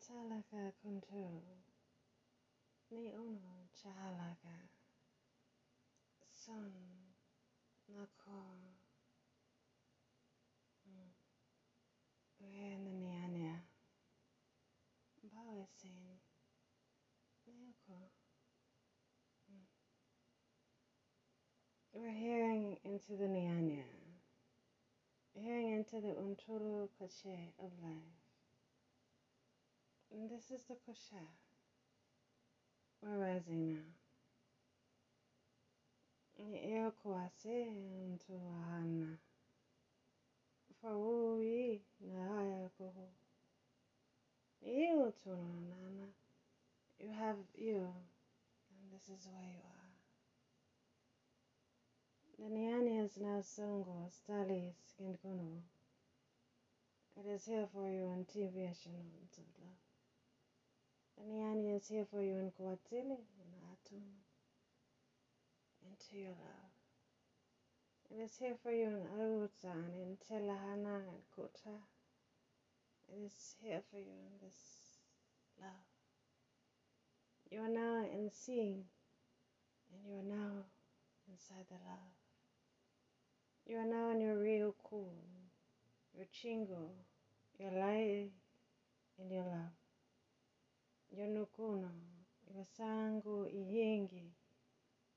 Talaka kuntu. Ni uno chalaka. Son. Nako. Uhenaniania. Mm. Bawesin. Nioko. Mm. We're hearing into the Nyanya, hearing into the Unturu Koche of life. This is the Kosha. We're rising now. Eo kuase unto ahana. For ui na haya koho. You have you. And this is where you are. The Nyani is now Songo, Stali, Skinkono. It is here for you on TV Ashanon Tula. The Nyani is here for you in Kuatili, in Atum, into your love. It is here for you in Arutan, in Telahana, and Kota. It is here for you in this love. You are now in seeing, and you are now inside the love. You are now in your real cool, your chingo, your light, and your love. Your nukuno, your sangu ihingi,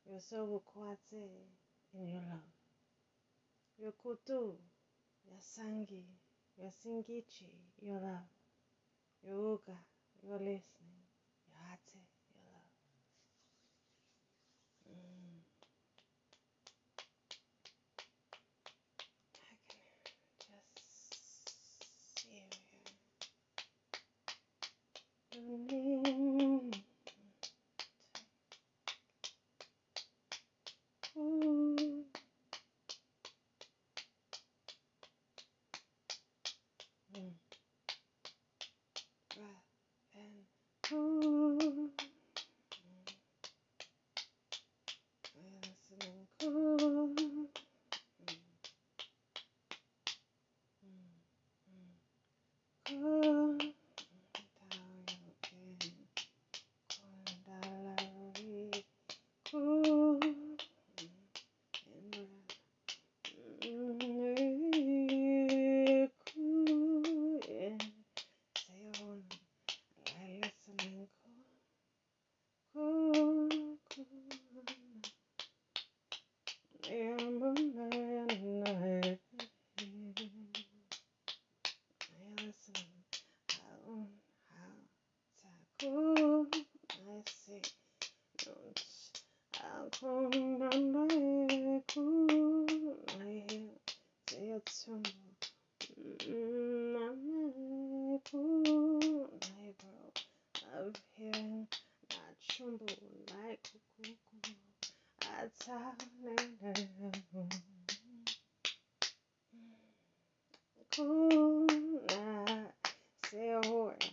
your sobu kwate, in your love. Your kutu, your sangi, Mm. Say, oh,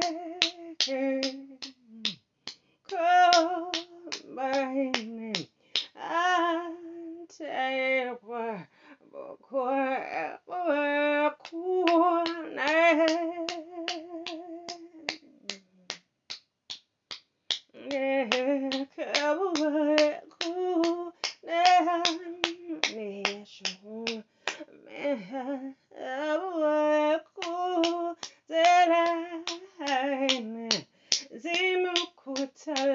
Combine Zimukutalehime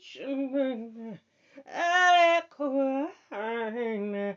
Abashimuna Alekuhana Kuna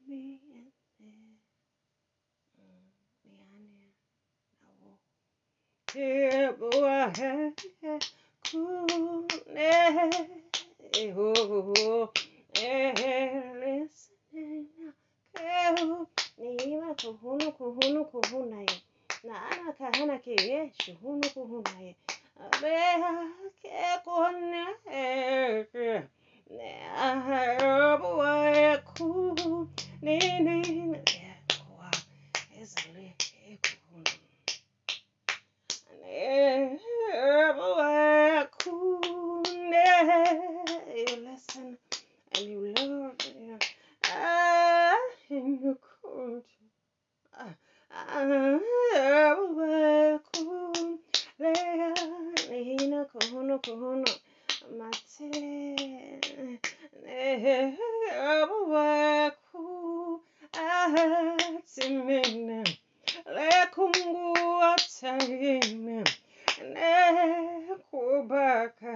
me Niane nawo Tibua kune eho listening kehu niwa kuhunu kuhunu kuhuna ye na ana kahana ke ye shuhunu kuhuna ye abeha ke kone ke lekungu atayina ne kubaka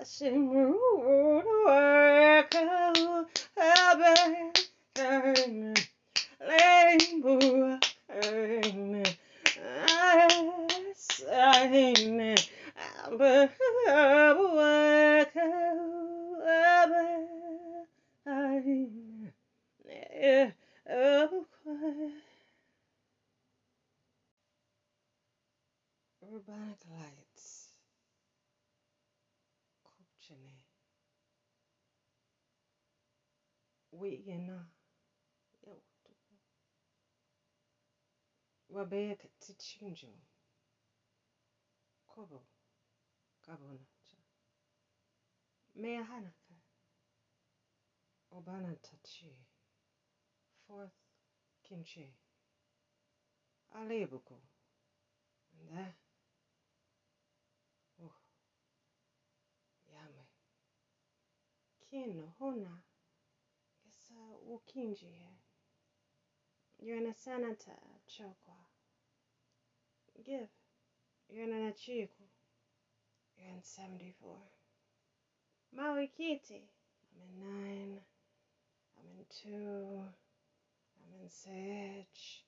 Ashimru Urbanic lights. Kupchene. Wiyena. Yo. Wabeka tichinjo. Kobo. Kabonacha. Mea hanaka. Obana tachi. Fourth kimchi. Alebuko. And. Oh, yame. Kin. Yesa uh, ukinji. You're in a sanata chokwa. Give. You're in a chiku. You're in 74. Maui Kiti. I'm in 9. I'm in 2. I'm in Sage.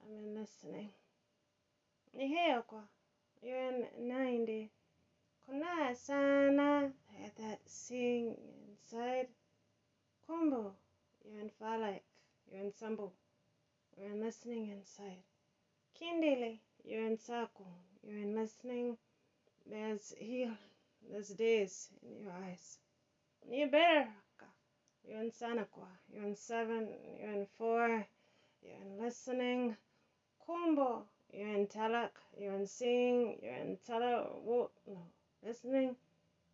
I'm in listening. Niheokwa. You're in 90. Kuna sana. That sing inside. Kumbo. You're in Falak. You're in Sambu. You're in listening inside. Kindili. You're in Saku. You're in listening. There's heal. There's days in your eyes. Niberaka. You're in Sanakwa. You're in seven. You're in four. You're in listening. Kumbo. You're in Talak. You're in seeing. You're in Tala. No. Listening.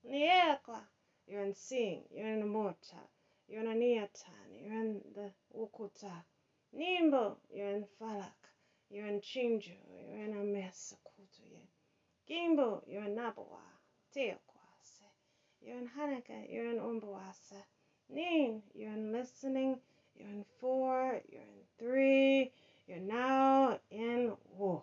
Niekwa. You're in seeing. You're in Mota. You're in Aniatan. You're in the Ukuta. Nimbo. You're in Falak. You're in Chinju. You're in Amesakutu. Gimbo. You're in Nabawa. Teokwase. You're in Hanukkah. You're in Umbawasa. Nin. You're in listening. You're in four. You're in three. You're now in war.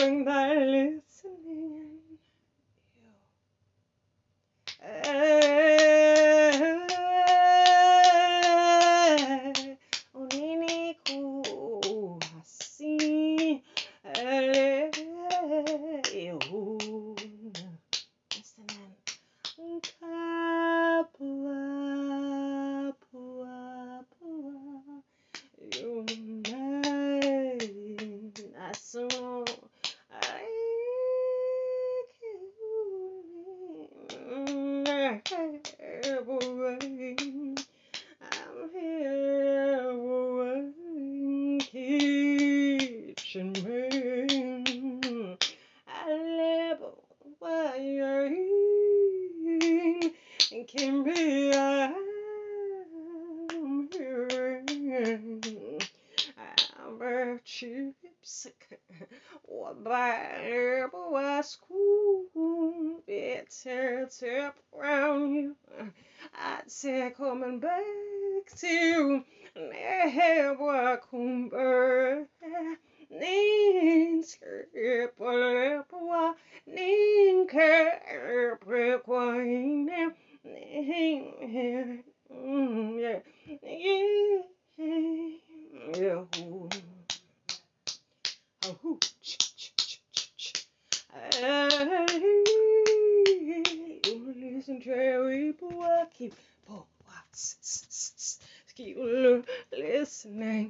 bring thy Bible was cool. It's here to around you. I'd say coming back to never come back. Yeah yeah yeah oh keep for keep listening